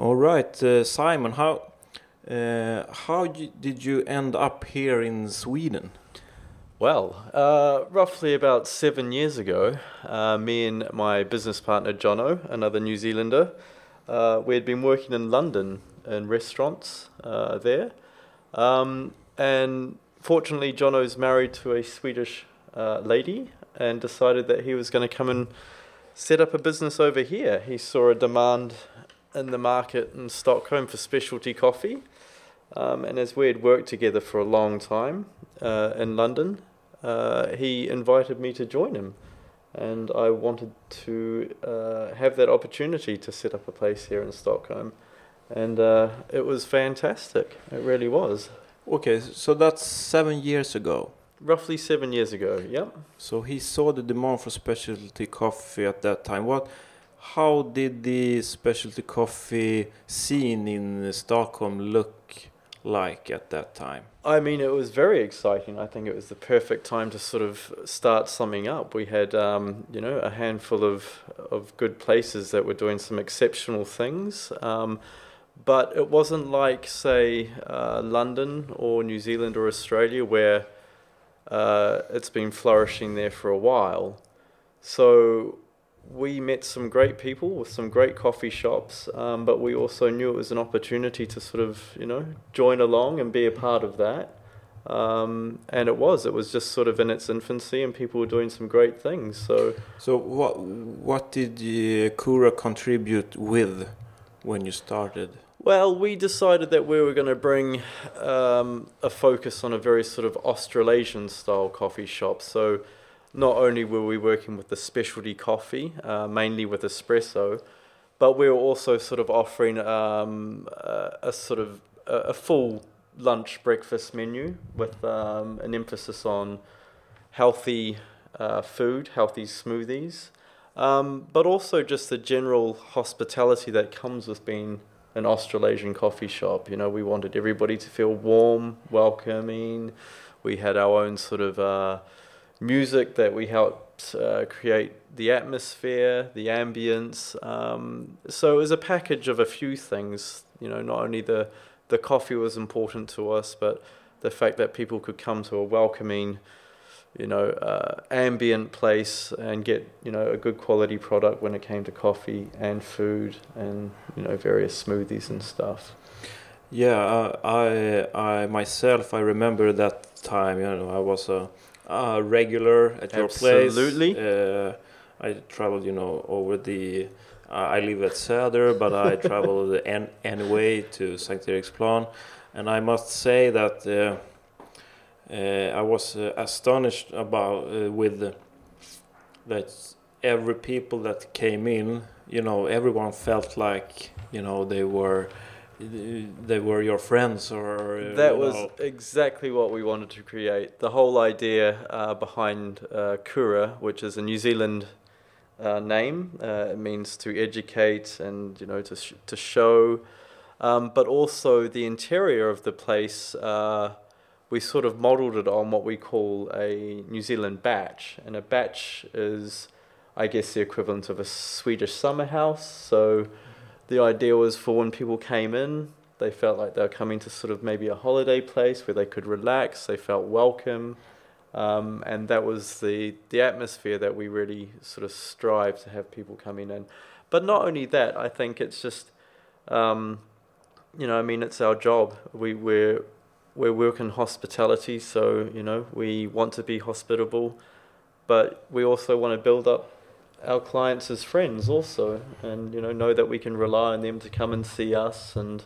All right, uh, Simon, how uh, how did you end up here in Sweden? Well, uh, roughly about seven years ago, uh, me and my business partner Jono, another New Zealander, uh, we had been working in London in restaurants uh, there. Um, and fortunately, Jono's married to a Swedish lady and decided that he was going to come and set up a business over here. He saw a demand in the market in Stockholm for specialty coffee. Um, and as we had worked together for a long time uh, in London, uh, he invited me to join him. And I wanted to uh, have that opportunity to set up a place here in Stockholm. And uh, it was fantastic. It really was. Okay, so that's seven years ago. Roughly seven years ago, yep. So he saw the demand for specialty coffee at that time. What, how did the specialty coffee scene in Stockholm look like at that time? I mean, it was very exciting. I think it was the perfect time to sort of start summing up. We had, um, you know, a handful of, of good places that were doing some exceptional things. Um, but it wasn't like, say, uh, London or New Zealand or Australia, where uh, it's been flourishing there for a while. So we met some great people with some great coffee shops, um, but we also knew it was an opportunity to sort of, you know, join along and be a part of that. Um, and it was. It was just sort of in its infancy, and people were doing some great things. So, so what what did Kura contribute with when you started? Well, we decided that we were going to bring um, a focus on a very sort of Australasian style coffee shop. So not only were we working with the specialty coffee, uh, mainly with espresso, but we were also sort of offering um, a, a, sort of a, a, full lunch breakfast menu with um, an emphasis on healthy uh, food, healthy smoothies, um, but also just the general hospitality that comes with being an Australasian coffee shop. You know, we wanted everybody to feel warm, welcoming. We had our own sort of uh, music that we helped uh, create the atmosphere, the ambience. Um, so it was a package of a few things. You know, not only the the coffee was important to us, but the fact that people could come to a welcoming, you know, uh, ambient place and get you know a good quality product when it came to coffee and food and you know various smoothies and stuff. Yeah, uh, I I myself I remember that time. You know, I was a uh, regular at your place. Absolutely. Uh, I traveled, you know, over the. Uh, I live at Söder, but I traveled an, anyway to St. Eriksplan, and I must say that uh, uh, I was uh, astonished about with that every people that came in, you know, everyone felt like you know they were they were your friends or that was know. exactly what we wanted to create. The whole idea uh, behind uh, kura which is a new zealand uh, name uh, it means to educate and you know to, sh- to show. Um, but also the interior of the place uh, we sort of modeled it on what we call a new zealand bach and a bach is i guess the equivalent of a swedish summer house. So the idea was for when people came in, they felt like they were coming to sort of maybe a holiday place where they could relax, they felt welcome. Um, and that was the, the atmosphere that we really sort of strive to have people coming in. But not only that, I think it's just, um, you know, I mean, it's our job. We, we're, we work in hospitality, so, you know, we want to be hospitable, but we also want to build up our clients as friends also, and you know know that we can rely on them to come and see us, and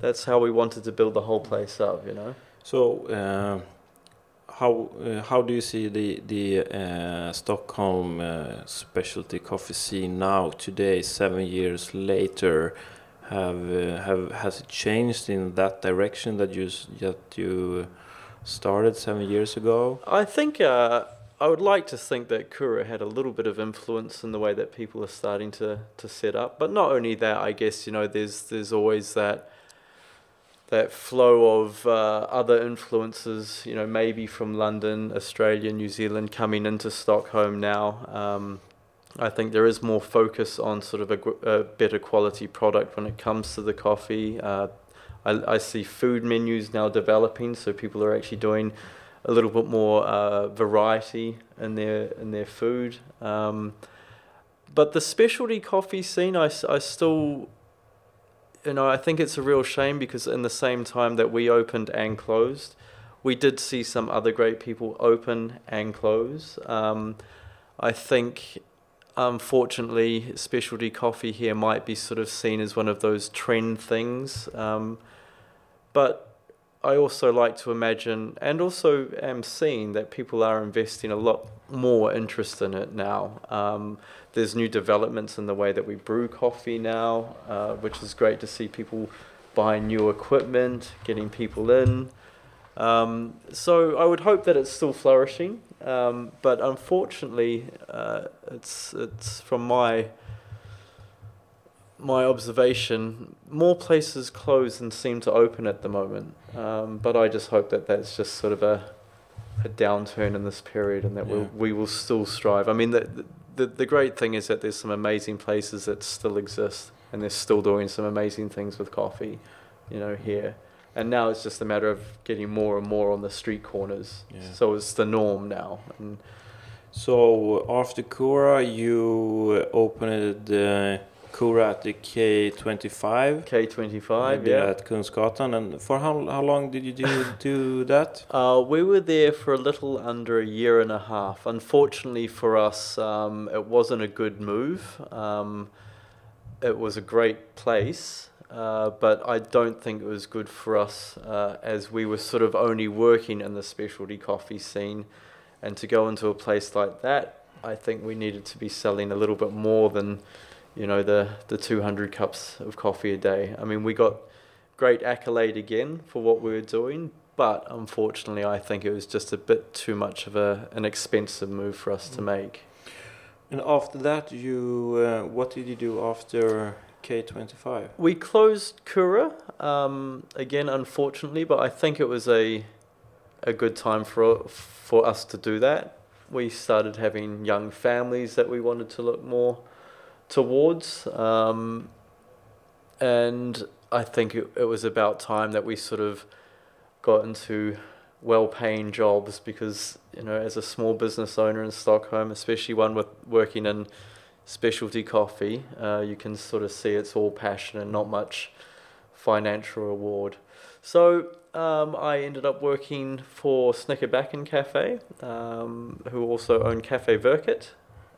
that's how we wanted to build the whole place up. You know. So. Uh, how uh, how do you see the the uh, Stockholm uh, specialty coffee scene now today, seven years later? Have uh, have has it changed in that direction that you that you started seven years ago? I think uh, I would like to think that Kura had a little bit of influence in the way that people are starting to, to set up. But not only that, I guess, you know, there's there's always that that flow of uh, other influences, you know, maybe from London, Australia, New Zealand coming into Stockholm now. Um, I think there is more focus on sort of a, a better quality product when it comes to the coffee. Uh, I, I see food menus now developing, so people are actually doing a little bit more uh, variety in their in their food. Um, but the specialty coffee scene, I, I still, you know, I think it's a real shame because in the same time that we opened and closed, we did see some other great people open and close. Um, I think, unfortunately, specialty coffee here might be sort of seen as one of those trend things. Um, but I also like to imagine, and also am seeing that people are investing a lot more interest in it now. Um, there's new developments in the way that we brew coffee now, uh, which is great to see people buying new equipment, getting people in. Um, so I would hope that it's still flourishing, um, but unfortunately, uh, it's it's from my my observation, more places close than seem to open at the moment. Um, but I just hope that that's just sort of a a downturn in this period, and that Yeah. we'll, we will still strive. I mean, the, the the great thing is that there's some amazing places that still exist, and they're still doing some amazing things with coffee, you know, here. And now it's just a matter of getting more and more on the street corners. Yeah. So it's the norm now. And So after Kura, you opened uh, Kura at the K25. K25, yeah. At Kungsgatan. And for how, how long did you do, do that? Uh, we were there for a little under a year and a half. Unfortunately for us, um, it wasn't a good move. Um, it was a great place, uh, but I don't think it was good for us uh, as we were sort of only working in the specialty coffee scene. And to go into a place like that, I think we needed to be selling a little bit more than, you know, the, the 200 cups of coffee a day. I mean, we got great accolade again for what we were doing, but unfortunately, I think it was just a bit too much of a, an expensive move for us to Mm. make. And after that, you uh, what did you do after K25? We closed Kura um, again, unfortunately, but I think it was a a good time for for us to do that. We started having young families that we wanted to look more towards, um, and I think it, it was about time that we sort of got into well-paying jobs because you know as a small business owner in Stockholm, especially one with working in specialty coffee, uh, you can sort of see it's all passion and not much financial reward. So um, I ended up working for Snickarbacken Cafe, um, who also own Cafe Verkit,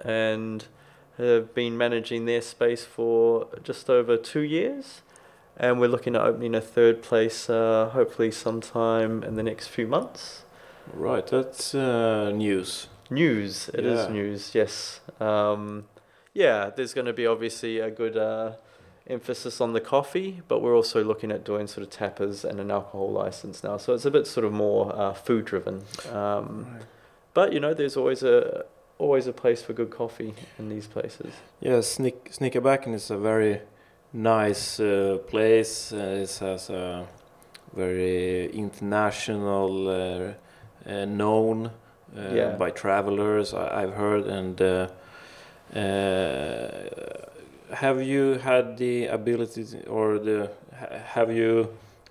and have been managing their space for just over two years. And we're looking at opening a third place, uh, hopefully sometime in the next few months. Right, that's uh, news. News. It is Yeah. news. Yes. Um, yeah. There's going to be obviously a good uh, emphasis on the coffee, but we're also looking at doing sort of tappers and an alcohol license now. So it's a bit sort of more uh, food driven. Um, Right. but you know, there's always a always a place for good coffee in these places. Yeah, Snick, Snickarbacken is a very nice uh, place. Uh, it has a very international uh, uh, known uh, Yeah. by travelers. I, I've heard, and uh, have you had the ability to, or the have you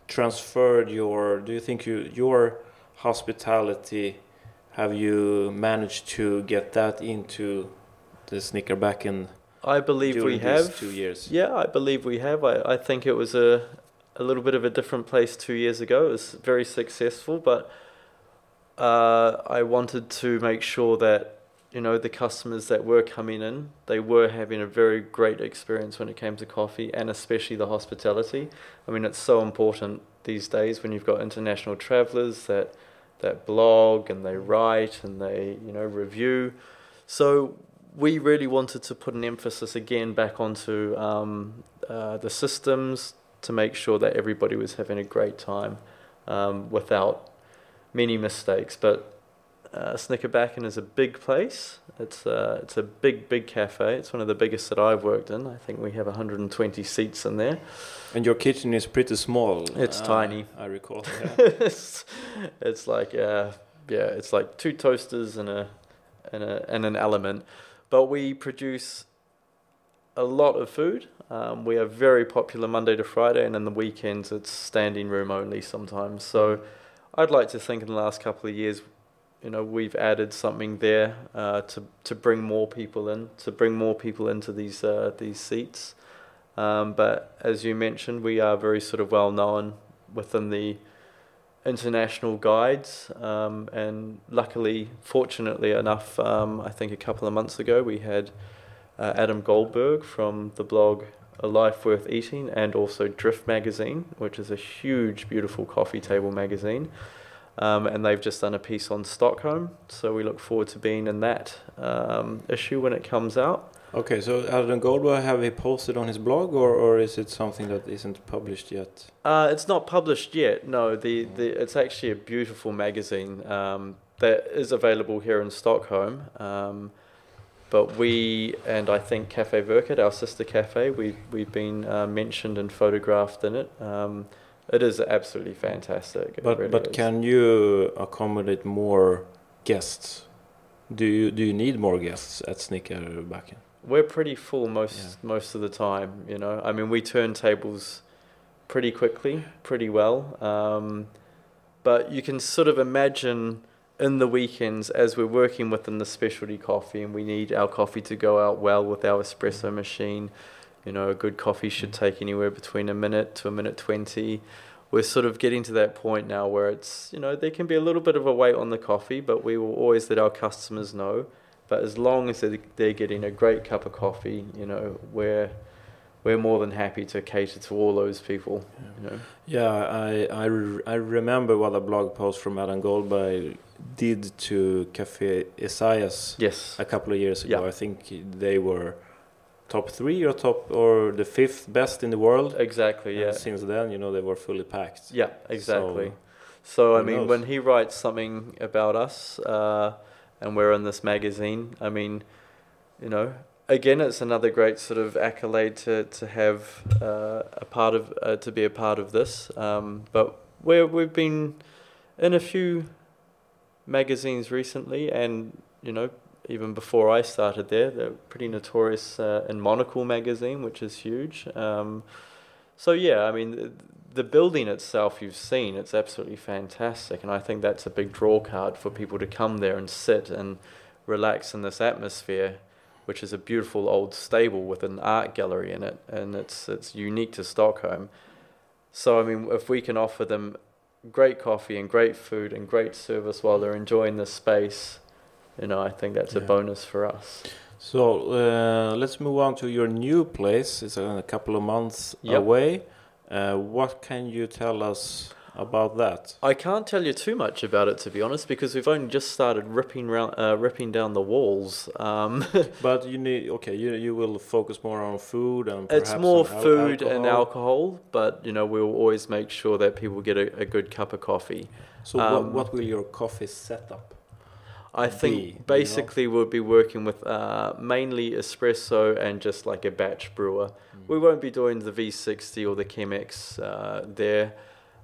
transferred your? Do you think you your hospitality? Have you managed to get that into the Snickarbacken? I believe we have. two years. Yeah, I believe we have. I, I think it was a a little bit of a different place two years ago. It was very successful, but uh, I wanted to make sure that you know the customers that were coming in, they were having a very great experience when it came to coffee, and especially the hospitality. I mean, it's so important these days when you've got international travelers that that blog and they write and they you know review. So we really wanted to put an emphasis again back onto um, uh, the systems to make sure that everybody was having a great time um, without many mistakes. But uh, Snickarbacken is a big place. It's a, it's a big, big cafe. It's one of the biggest that I've worked in. I think we have 120 seats in there. And your kitchen is pretty small. It's uh, tiny. I recall. Yeah. it's, it's like uh, yeah, it's like two toasters and a and a and an element. but we produce a lot of food. Um, we are very popular Monday to Friday, and in the weekends it's standing room only sometimes. So I'd like to think in the last couple of years, you know, we've added something there uh, to to bring more people in, to bring more people into these uh, these seats. Um, but as you mentioned, we are very sort of well known within the international guides, um, and luckily, fortunately enough, um, I think a couple of months ago we had uh, Adam Goldberg from the blog A Life Worth Eating and also Drift Magazine, which is a huge, beautiful coffee table magazine. Um, and they've just done a piece on Stockholm, so we look forward to being in that um, issue when it comes out. Okay, so Adam Goldberg, have he posted on his blog, or, or is it something that isn't published yet? Uh, it's not published yet. No, the, the it's actually a beautiful magazine um, that is available here in Stockholm. Um, but we and I think Cafe Verket, our sister cafe, we we've been uh, mentioned and photographed in it. It is absolutely fantastic. But really but is. can you accommodate more guests? Do you do you need more guests at Snickarbacken? We're pretty full most Yeah. most of the time. You know, I mean, we turn tables pretty quickly, pretty well. Um, but you can sort of imagine in the weekends as we're working within the specialty coffee, and we need our coffee to go out well with our espresso machine. You know, a good coffee should mm-hmm. take anywhere between a minute to a minute twenty. We're sort of getting to that point now where it's you know there can be a little bit of a wait on the coffee, but we will always let our customers know but as long as they're, they're getting a great cup of coffee, you know, we're we're more than happy to cater to all those people. You know. Yeah, I I, re- I remember what a blog post from Adam Goldberg did to Cafe Esaias Yes. a couple of years ago. Yeah. I think they were top three or top or the fifth best in the world. Exactly. Yeah. Since then, you know, they were fully packed. Yeah. Exactly. So, So, I mean, knows? when he writes something about us, uh, and we're in this magazine, I mean, you know, again, it's another great sort of accolade to to have uh, a part of uh, to be a part of this. Um, but we're we've been in a few magazines recently, and you know, even before I started there, they're pretty notorious uh, in Monocle magazine, which is huge. Um, so yeah, I mean, the, the building itself you've seen, it's absolutely fantastic, and I think that's a big draw card for people to come there and sit and relax in this atmosphere, which is a beautiful old stable with an art gallery in it, and it's it's unique to Stockholm. So I mean, if we can offer them great coffee and great food and great service while they're enjoying this space, you know, I think that's a bonus for us. So uh, let's move on to your new place. It's a couple of months Yep. away. Uh, what can you tell us about that? I can't tell you too much about it to be honest, because we've only just started ripping round, uh, ripping down the walls. Um, But you need okay. You you will focus more on food and perhaps it's more food and alcohol. alcohol, but you know we'll always make sure that people get a, a good cup of coffee. So um, what what will your coffee setup? I be, think you know? basically we'll be working with uh, mainly espresso and just like a batch brewer. Mm. We won't be doing the V60 or the Chemex uh, there.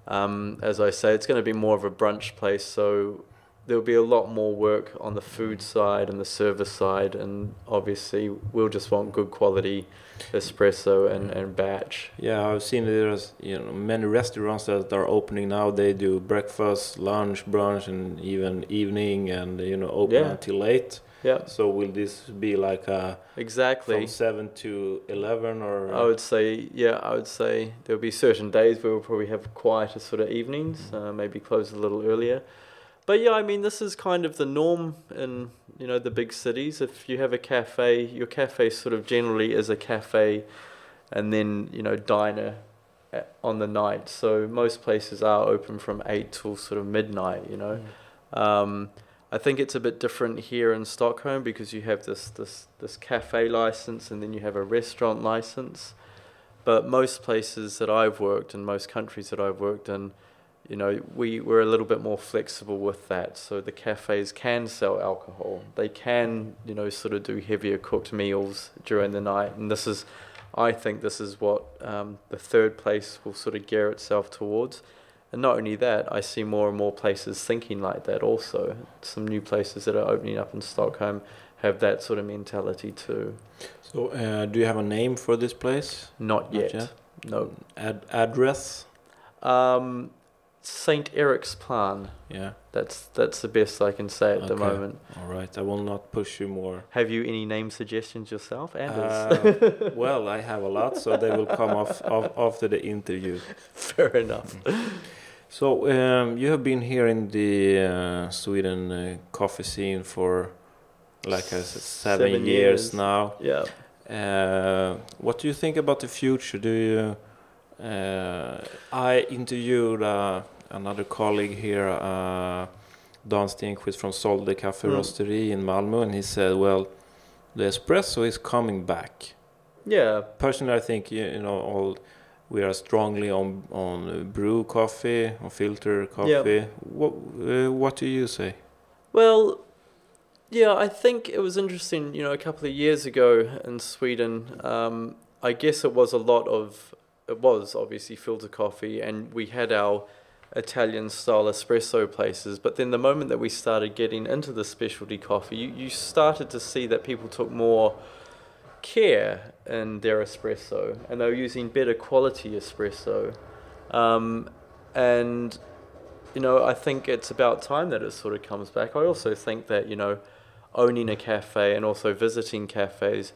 Um, as I say, it's going to be more of a brunch place, so there'll be a lot more work on the food side and the service side, and obviously we'll just want good quality espresso and, and batch. Yeah, I've seen there's you know many restaurants that are opening now. They do breakfast, lunch, brunch, and even evening, and you know open Yeah. until late. Yeah, So will this be like a exactly. from seven to eleven or? I would say, yeah, I would say there'll be certain days where we'll probably have quieter sort of evenings, uh, maybe close a little earlier. But yeah, I mean, this is kind of the norm in you know the big cities. If you have a cafe, your cafe sort of generally is a cafe, and then you know diner at, on the night. So most places are open from eight till sort of midnight. You know. Mm. Um, I think it's a bit different here in Stockholm because you have this, this, this cafe license and then you have a restaurant license. But most places that I've worked in, most countries that I've worked in, you know, we, we're a little bit more flexible with that. So the cafes can sell alcohol. They can, you know, sort of do heavier cooked meals during the night. And this is, I think this is what um, the third place will sort of gear itself towards. And not only that, I see more and more places thinking like that also. Some new places that are opening up in Stockholm have that sort of mentality too. So, uh, do you have a name for this place? Not Not yet. yet? No. Ad- address? Um, Saint Eric's Plan. Yeah. That's that's the best I can say at the moment. All right. I will not push you more. Have you any name suggestions yourself, Anders? Uh, well, I have a lot, so they will come off, off after the interview. Fair enough. So um, you have been here in the uh, Sweden uh, coffee scene for, like I said, seven, Seven years, years. now. Yeah. Uh, what do you think about the future? Do you? Uh, I interviewed uh, another colleague here, uh, Dan Stenqvist from Solde Café Mm. Roastery in Malmö, and he said, "Well, the espresso is coming back." Yeah. Personally, I think you, know all we are strongly on on brew coffee, on filter coffee. What uh, what do you say? Well, yeah, I think it was interesting, you know, a couple of years ago in Sweden, um, I guess it was a lot of, it was obviously filter coffee, and we had our Italian style espresso places. But then the moment that we started getting into the specialty coffee, you, you started to see that people took more care in their espresso and they were using better quality espresso. Um, and you know, I think it's about time that it sort of comes back. I also think that, you know, owning a cafe and also visiting cafes,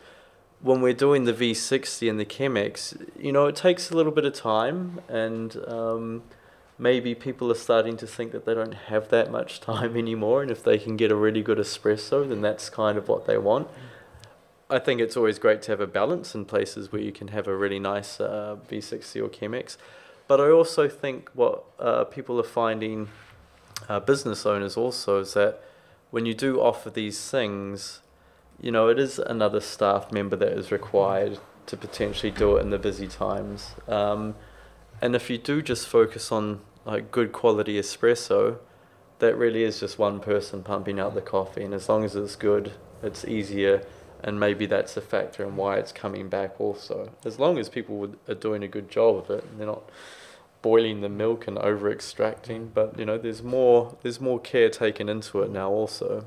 when we're doing the V60 and the Chemex, you know, it takes a little bit of time and um, maybe people are starting to think that they don't have that much time anymore. And if they can get a really good espresso, then that's kind of what they want. I think it's always great to have a balance in places where you can have a really nice uh, V60 or Chemex. But I also think what uh, people are finding, uh, business owners also, is that when you do offer these things, you know, it is another staff member that is required to potentially do it in the busy times. Um, and if you do just focus on like good quality espresso, that really is just one person pumping out the coffee. And as long as it's good, it's easier. And maybe that's a factor in why it's coming back also. As long as people are doing a good job of it, and they're not boiling the milk and over extracting. But you know, there's more there's more care taken into it now also.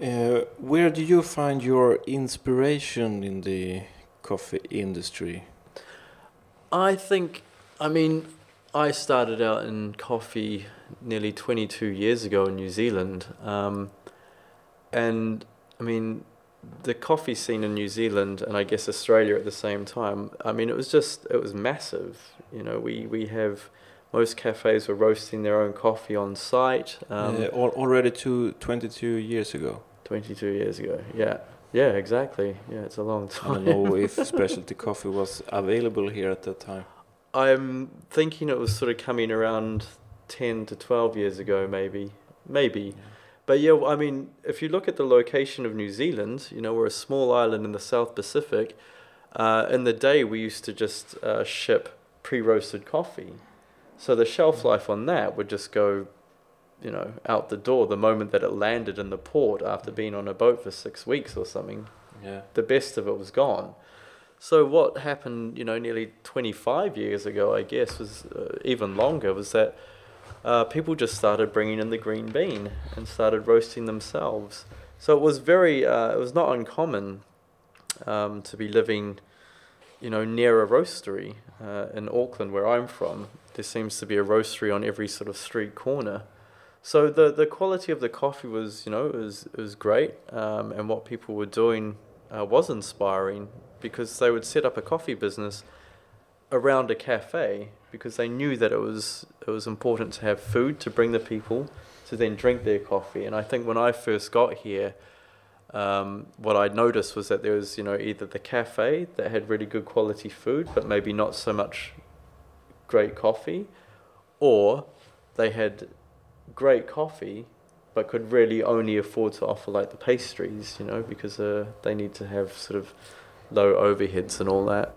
Uh, where do you find your inspiration in the coffee industry? I think, I mean, I started out in coffee nearly 22 years ago in New Zealand. Um, and I mean, the coffee scene in New Zealand and I guess Australia at the same time, I mean, it was just, it was massive. You know, we, we have, most cafes were roasting their own coffee on site. Um, al- already two, 22 years ago. 22 years ago, yeah. Yeah, exactly. Yeah, it's a long time. I don't know if specialty coffee was available here at that time. I'm thinking it was sort of coming around 10 to 12 years ago, maybe. Maybe. But yeah, I mean, if you look at the location of New Zealand, you know, we're a small island in the South Pacific. Uh, in the day, we used to just uh, ship pre roasted coffee. So the shelf life on that would just go, you know, out the door the moment that it landed in the port after being on a boat for six weeks or something Yeah. the best of it was gone. So what happened, you know, nearly 25 years ago, I guess, was uh, even longer, was that uh, people just started bringing in the green bean and started roasting themselves. So it was very, uh, it was not uncommon um, to be living, you know, near a roastery uh, in Auckland, where I'm from. There seems to be a roastery on every sort of street corner. So the the quality of the coffee was, you know, was was great, um, and what people were doing uh, was inspiring because they would set up a coffee business around a cafe because they knew that it was it was important to have food to bring the people to then drink their coffee. And I think when I first got here, um, what I noticed was that there was you know either the cafe that had really good quality food but maybe not so much great coffee, or they had great coffee but could really only afford to offer like the pastries, you know, because uh, they need to have sort of low overheads and all that.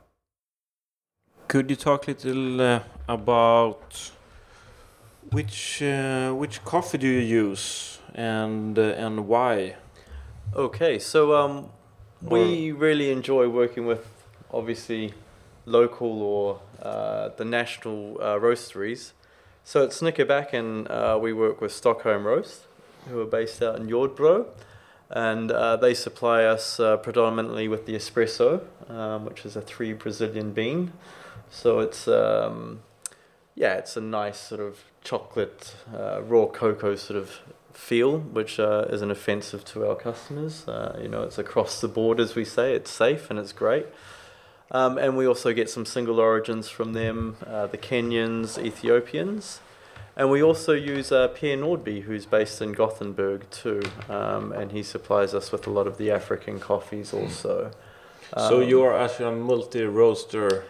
Could you talk a little uh, about which uh, which coffee do you use and uh, and why? Okay, so um, we really enjoy working with obviously local or uh, the national uh, roasteries. So at Snickarbacken uh, we work with Stockholm Roast, who are based out in Jordbro. and uh, they supply us predominantly with the espresso, um, which is a three Brazilian bean. So it's um, yeah, it's a nice sort of chocolate, raw cocoa sort of feel, which uh, isn't offensive to our customers. Uh, you know, it's across the board, as we say. It's safe and it's great. Um, and we also get some single origins from them, uh, the Kenyans, Ethiopians. And we also use uh, Per Nordby, who's based in Gothenburg too, um, and he supplies us with a lot of the African coffees also. so Um, you are actually a multi-roaster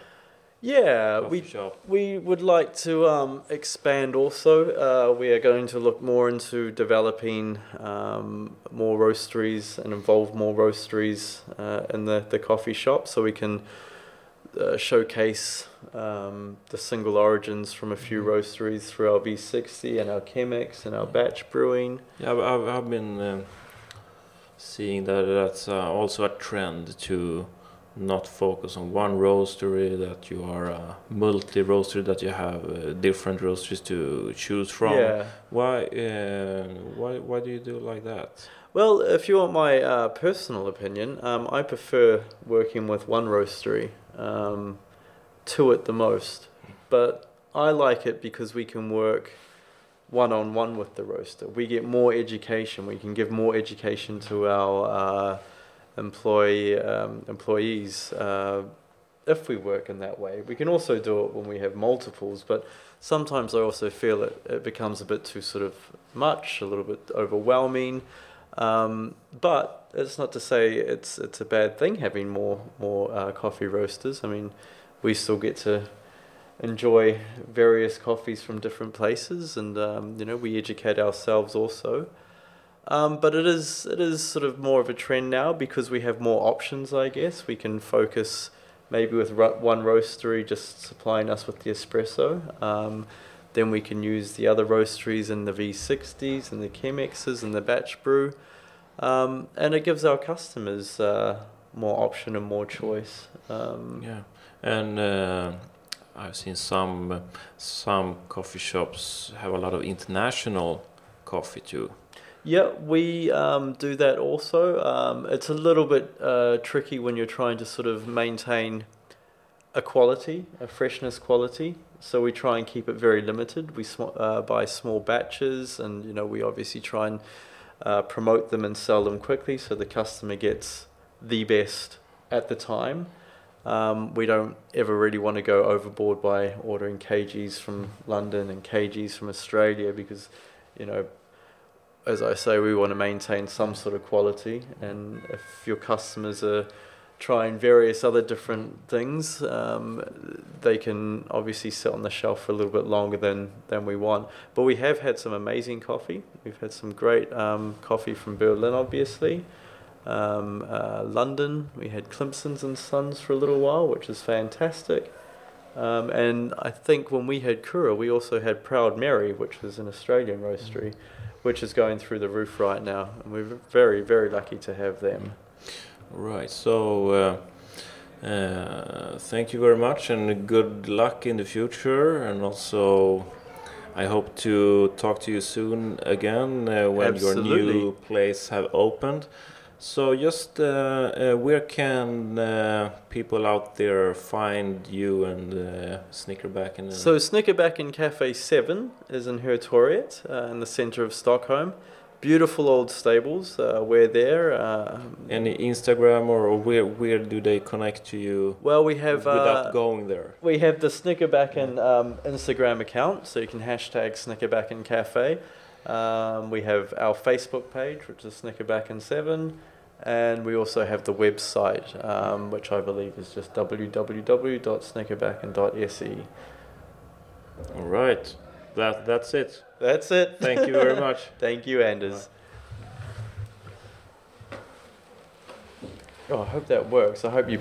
yeah, we shop. we would like to um, expand also. Uh, we are going to look more into developing um, more roasteries and involve more roasteries uh, in the, the coffee shop so we can uh, showcase um, the single origins from a few Mhm. roasteries through our V60 and our Chemex and our batch brewing. Yeah, I've, I've, been um, seeing that that's uh, also a trend to not focus on one roastery, that you are a multi roastery, that you have uh, different roasteries to choose from. Yeah. Why, uh, why, why do you do like that? Well, if you want my uh, personal opinion, um, I prefer working with one roastery, um, two at the most. But I like it because we can work one on one with the roaster. We get more education. We can give more education to our uh, employee um, employees uh, if we work in that way. We can also do it when we have multiples, but sometimes I also feel it, it becomes a bit too sort of much, a little bit overwhelming. Um, but it's not to say it's it's a bad thing having more more uh, coffee roasters. I mean, we still get to enjoy various coffees from different places, and um, you know we educate ourselves also. Um, but it is it is sort of more of a trend now because we have more options. I guess we can focus maybe with one roastery just supplying us with the espresso. Um, then we can use the other roasteries and the V60s and the Chemexes and the batch brew. Um, and it gives our customers uh, more option and more choice. Um, Yeah, and uh, I've seen some some coffee shops have a lot of international coffee too. Yeah, we um, do that also. Um, it's a little bit uh, tricky when you're trying to sort of maintain a quality, a freshness quality. So we try and keep it very limited. We sm- uh, buy small batches, and you know we obviously try and uh, promote them and sell them quickly, so the customer gets the best at the time. Um, we don't ever really want to go overboard by ordering kgs from London and kgs from Australia because, you know, as I say, we want to maintain some sort of quality. And if your customers are trying various other different things, um, they can obviously sit on the shelf for a little bit longer than, than we want. But we have had some amazing coffee. We've had some great um, coffee from Berlin, obviously. Um, uh, London, we had Climpson's and Sons for a little while, which is fantastic. Um, and I think when we had Kura, we also had Proud Mary, which was an Australian roastery, which is going through the roof right now. And we're very, very lucky to have them. Right. So, uh, uh, thank you very much, and good luck in the future. And also, I hope to talk to you soon again uh, when your new place have opened. So, just uh, uh, where can uh, people out there find you and uh, Snickerback? And So Snickarbacken Cafe 7 is in Hötorget, uh, in the centre of Stockholm. Beautiful old stables. Uh, we're there. Uh, any Instagram or where where do they connect to you well, we have without uh, going there? we have the Snickarbacken um, Instagram account, so you can hashtag Snickarbacken Cafe. Um, we have our Facebook page, which is Snickarbacken7, and we also have the website, um, which I believe is just www.snickerbacken.se. All right, that that's it. That's it. Thank you very much. Thank you, Anders. Oh, I hope that works. I hope you